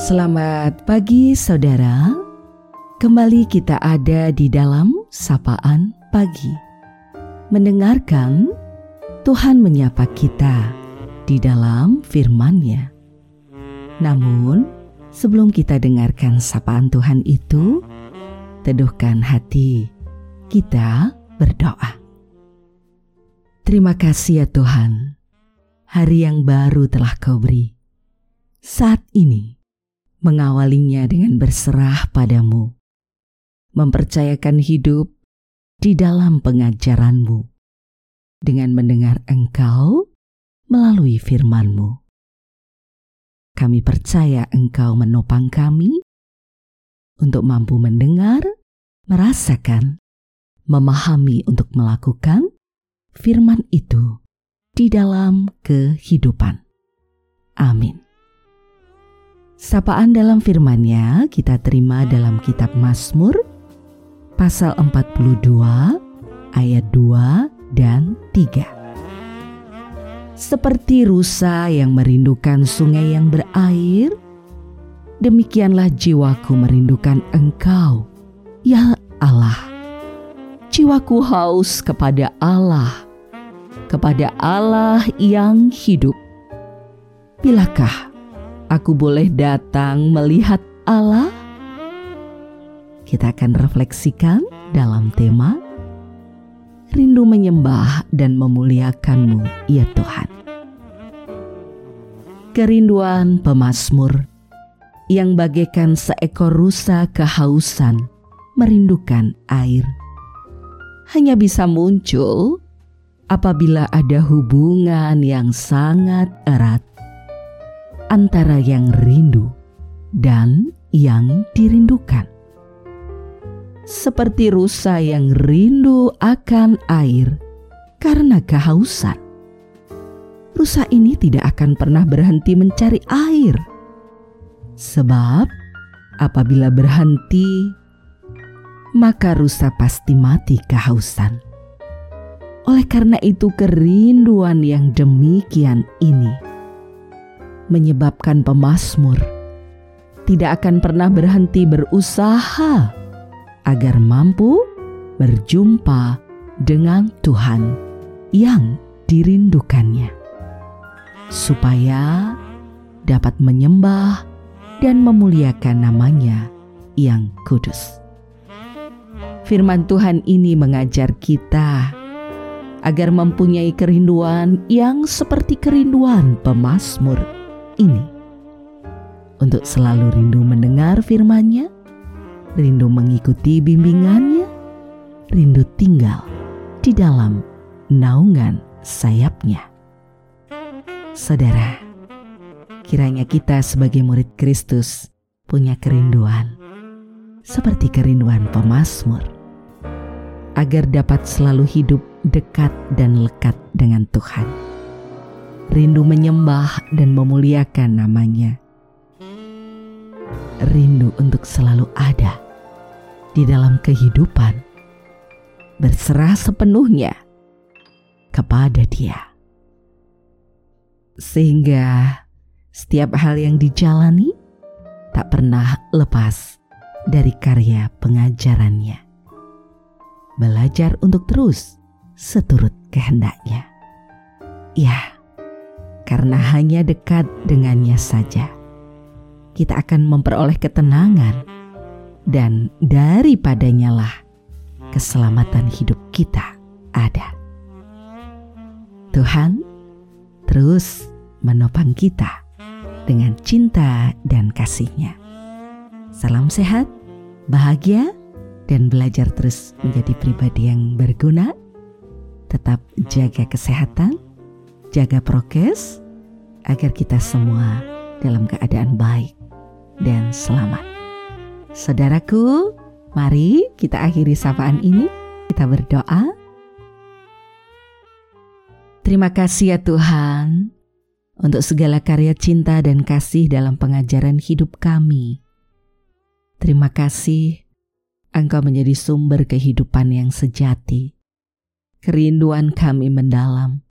Selamat pagi saudara. Kembali kita ada di dalam sapaan pagi. Mendengarkan Tuhan menyapa kita di dalam firman-Nya. Namun, sebelum kita dengarkan sapaan Tuhan itu, teduhkan hati. Kita berdoa. Terima kasih ya Tuhan. Hari yang baru telah Kau beri. Saat ini mengawalinya dengan berserah padamu, mempercayakan hidup di dalam pengajaranmu, dengan mendengar engkau melalui firmanmu. Kami percaya engkau menopang kami untuk mampu mendengar, merasakan, memahami untuk melakukan firman itu di dalam kehidupan. Amin. Sapaan dalam firman-Nya kita terima dalam kitab Mazmur pasal 42 ayat 2 dan 3. Seperti rusa yang merindukan sungai yang berair, demikianlah jiwaku merindukan Engkau, ya Allah. Jiwaku haus kepada Allah, kepada Allah yang hidup. Bilakah aku boleh datang melihat Allah? Kita akan refleksikan dalam tema Rindu menyembah dan memuliakanmu, ya Tuhan. Kerinduan pemazmur yang bagaikan seekor rusa kehausan merindukan air hanya bisa muncul apabila ada hubungan yang sangat erat antara yang rindu dan yang dirindukan. Seperti rusa yang rindu akan air karena kehausan. Rusa ini tidak akan pernah berhenti mencari air. Sebab apabila berhenti, maka rusa pasti mati kehausan. Oleh karena itu, kerinduan yang demikian ini menyebabkan pemazmur tidak akan pernah berhenti berusaha agar mampu berjumpa dengan Tuhan yang dirindukannya, supaya dapat menyembah dan memuliakan namanya yang kudus. Firman Tuhan ini mengajar kita agar mempunyai kerinduan yang seperti kerinduan pemazmur ini. Untuk selalu rindu mendengar firman-Nya, rindu mengikuti bimbingannya, rindu tinggal di dalam naungan sayapnya. Saudara, kiranya kita sebagai murid Kristus punya kerinduan seperti kerinduan pemazmur agar dapat selalu hidup dekat dan lekat dengan Tuhan rindu menyembah dan memuliakan namanya. Rindu untuk selalu ada di dalam kehidupan, berserah sepenuhnya kepada Dia, sehingga setiap hal yang dijalani tak pernah lepas dari karya pengajarannya. Belajar untuk terus seturut kehendaknya. Ya, karena hanya dekat dengannya saja kita akan memperoleh ketenangan dan daripadanya lah keselamatan hidup kita ada. Tuhan terus menopang kita dengan cinta dan kasihnya. Salam sehat, bahagia, dan belajar terus menjadi pribadi yang berguna. Tetap jaga kesehatan, jaga prokes, agar kita semua dalam keadaan baik dan selamat. Saudaraku, mari kita akhiri sapaan ini. Kita berdoa. Terima kasih ya Tuhan untuk segala karya cinta dan kasih dalam pengajaran hidup kami. Terima kasih Engkau menjadi sumber kehidupan yang sejati. Kerinduan kami mendalam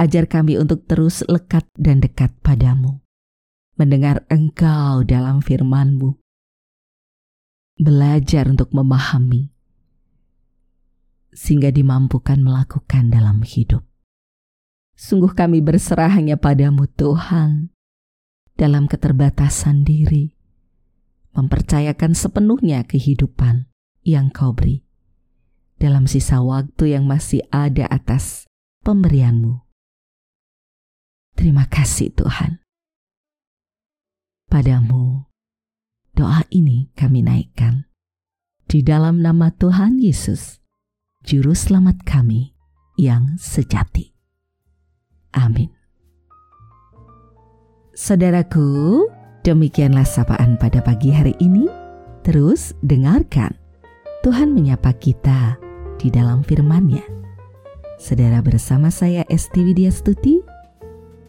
Ajar kami untuk terus lekat dan dekat padamu. mendengar Engkau dalam firman-Mu. Belajar untuk memahami, sehingga dimampukan melakukan dalam hidup. Sungguh kami berserah hanya padamu Tuhan, dalam keterbatasan diri, mempercayakan sepenuhnya kehidupan yang kau beri dalam sisa waktu yang masih ada atas pemberianmu. Terima kasih Tuhan. Padamu, doa ini kami naikkan. Di dalam nama Tuhan Yesus, Juru Selamat kami yang sejati. Amin. Saudaraku, demikianlah sapaan pada pagi hari ini. Terus dengarkan. Tuhan menyapa kita di dalam firman-Nya. Saudara bersama saya Esti Widya Stuti